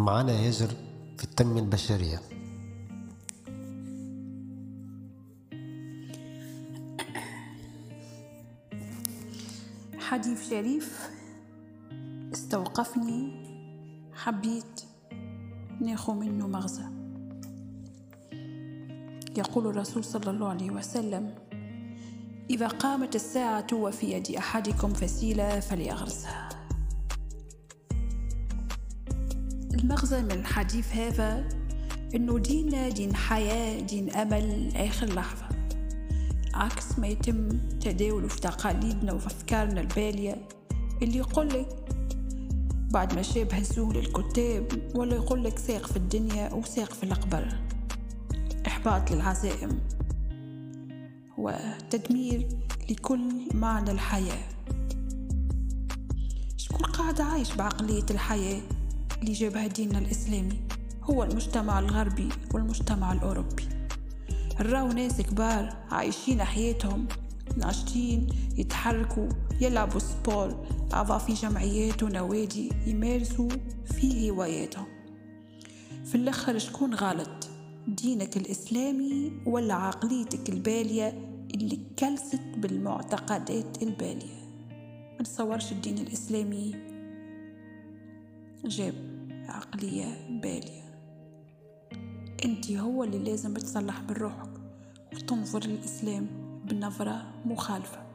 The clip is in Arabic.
معنا يجر في التنمية البشرية. حديث شريف استوقفني حبيت ناخذ منه مغزى. يقول الرسول صلى الله عليه وسلم إذا قامت الساعة وفي يد أحدكم فسيلة فليغرسها المغزى من الحديث هذا إنه ديننا دين حياة دين أمل آخر لحظة. عكس ما يتم تداوله في تقاليدنا وفي أفكارنا البالية اللي يقولك بعد ما شاب هزوه للكتاب ولا يقولك ساق في الدنيا وساق في الأقبر إحباط للعزائم. وتدمير لكل معنى الحياة. شكون قاعد عايش بعقلية الحياة؟ اللي جابها ديننا الإسلامي هو المجتمع الغربي والمجتمع الأوروبي. نراو ناس كبار عايشين حياتهم ناشطين يتحركوا يلعبوا سبور أعضاء في جمعيات ونوادي يمارسوا في هواياتهم. في الأخر شكون غلط؟ دينك الإسلامي ولا عقليتك البالية اللي كلست بالمعتقدات البالية؟ ما نتصورش الدين الإسلامي جاب عقلية بالية. انت هو اللي لازم تصلح من روحك وتنظر للإسلام بنظرة مخالفة.